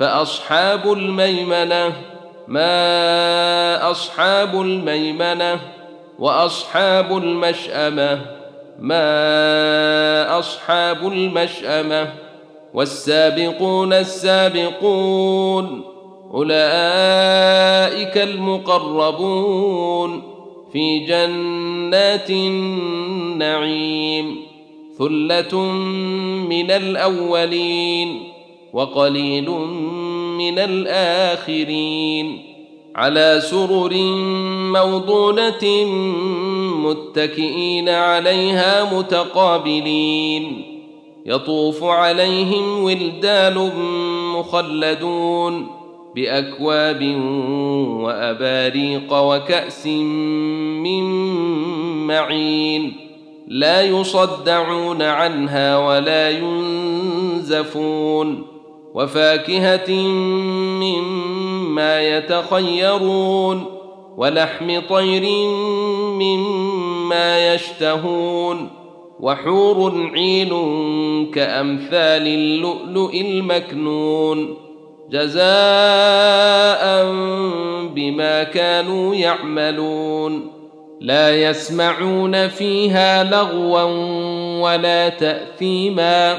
فأصحاب الميمنة ما أصحاب الميمنة وأصحاب المشأمة ما أصحاب المشأمة والسابقون السابقون أولئك المقربون في جنات النعيم ثلة من الأولين. وقليل من الآخرين على سرر موضونة متكئين عليها متقابلين يطوف عليهم ولدان مخلدون بأكواب وأباريق وكأس من معين لا يصدعون عنها ولا ينزفون وفاكهة مما يتخيرون ولحم طير مما يشتهون وحور عين كأمثال اللؤلؤ المكنون جزاء بما كانوا يعملون لا يسمعون فيها لغوا ولا تأثيما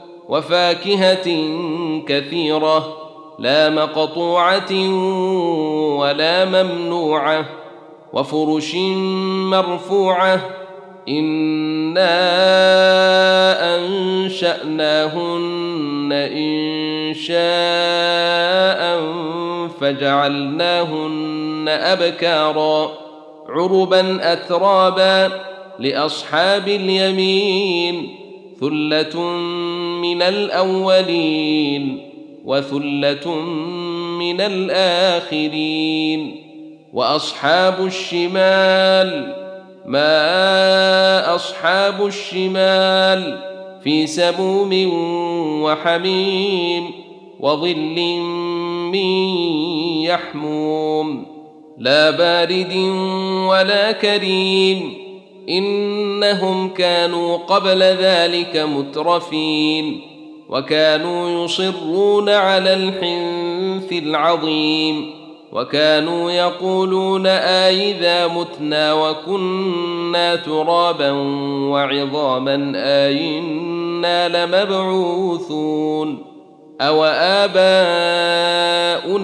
وفاكهة كثيرة لا مقطوعة ولا ممنوعة وفرش مرفوعة إنا أنشأناهن إن شاء فجعلناهن أبكارا عربا اترابا لأصحاب اليمين ثلة من الأولين وثلة من الآخرين وأصحاب الشمال ما أصحاب الشمال في سموم وحميم وظل من يحموم لا بارد ولا كريم إنهم كانوا قبل ذلك مترفين وكانوا يصرون على الحنث العظيم وكانوا يقولون آئذا متنا وكنا ترابا وعظاما آئنا لمبعوثون أو آباؤنا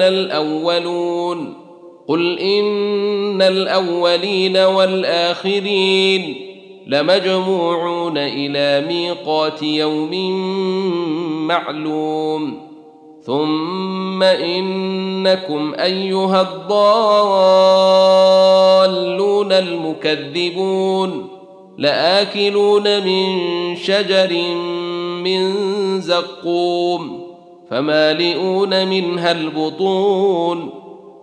الأولون قل إن الأولين والآخرين لمجموعون إلى ميقات يوم معلوم ثم انكم ايها الضالون المكذبون لاكلون من شجر من زقوم فمالئون منها البطون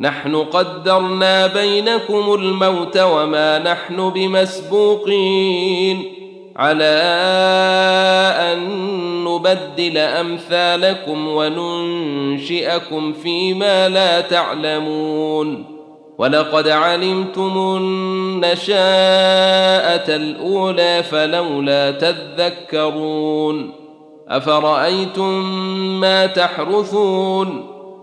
نحن قدرنا بينكم الموت وما نحن بمسبوقين. على أن نبدل أمثالكم وننشئكم فيما لا تعلمون. ولقد علمتم النشاءة الأولى فلولا تذكرون. أفرأيتم ما تحرثون؟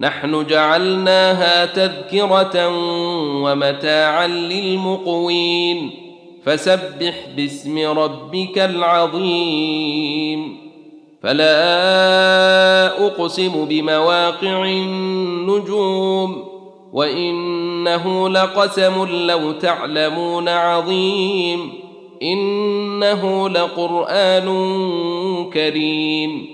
نحن جعلناها تذكرة ومتاعا للمقوين. فسبح باسم ربك العظيم. فلا أقسم بمواقع النجوم. وإنه لقسم لو تعلمون عظيم. إنه لقرآن كريم.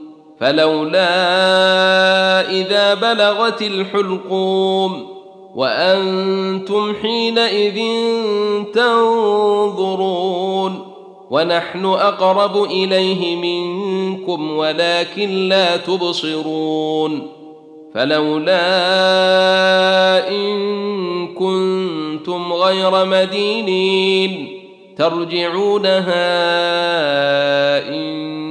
فلولا إذا بلغت الحلقوم وأنتم حينئذ تنظرون ونحن أقرب إليه منكم ولكن لا تبصرون فلولا إن كنتم غير مدينين ترجعونها إن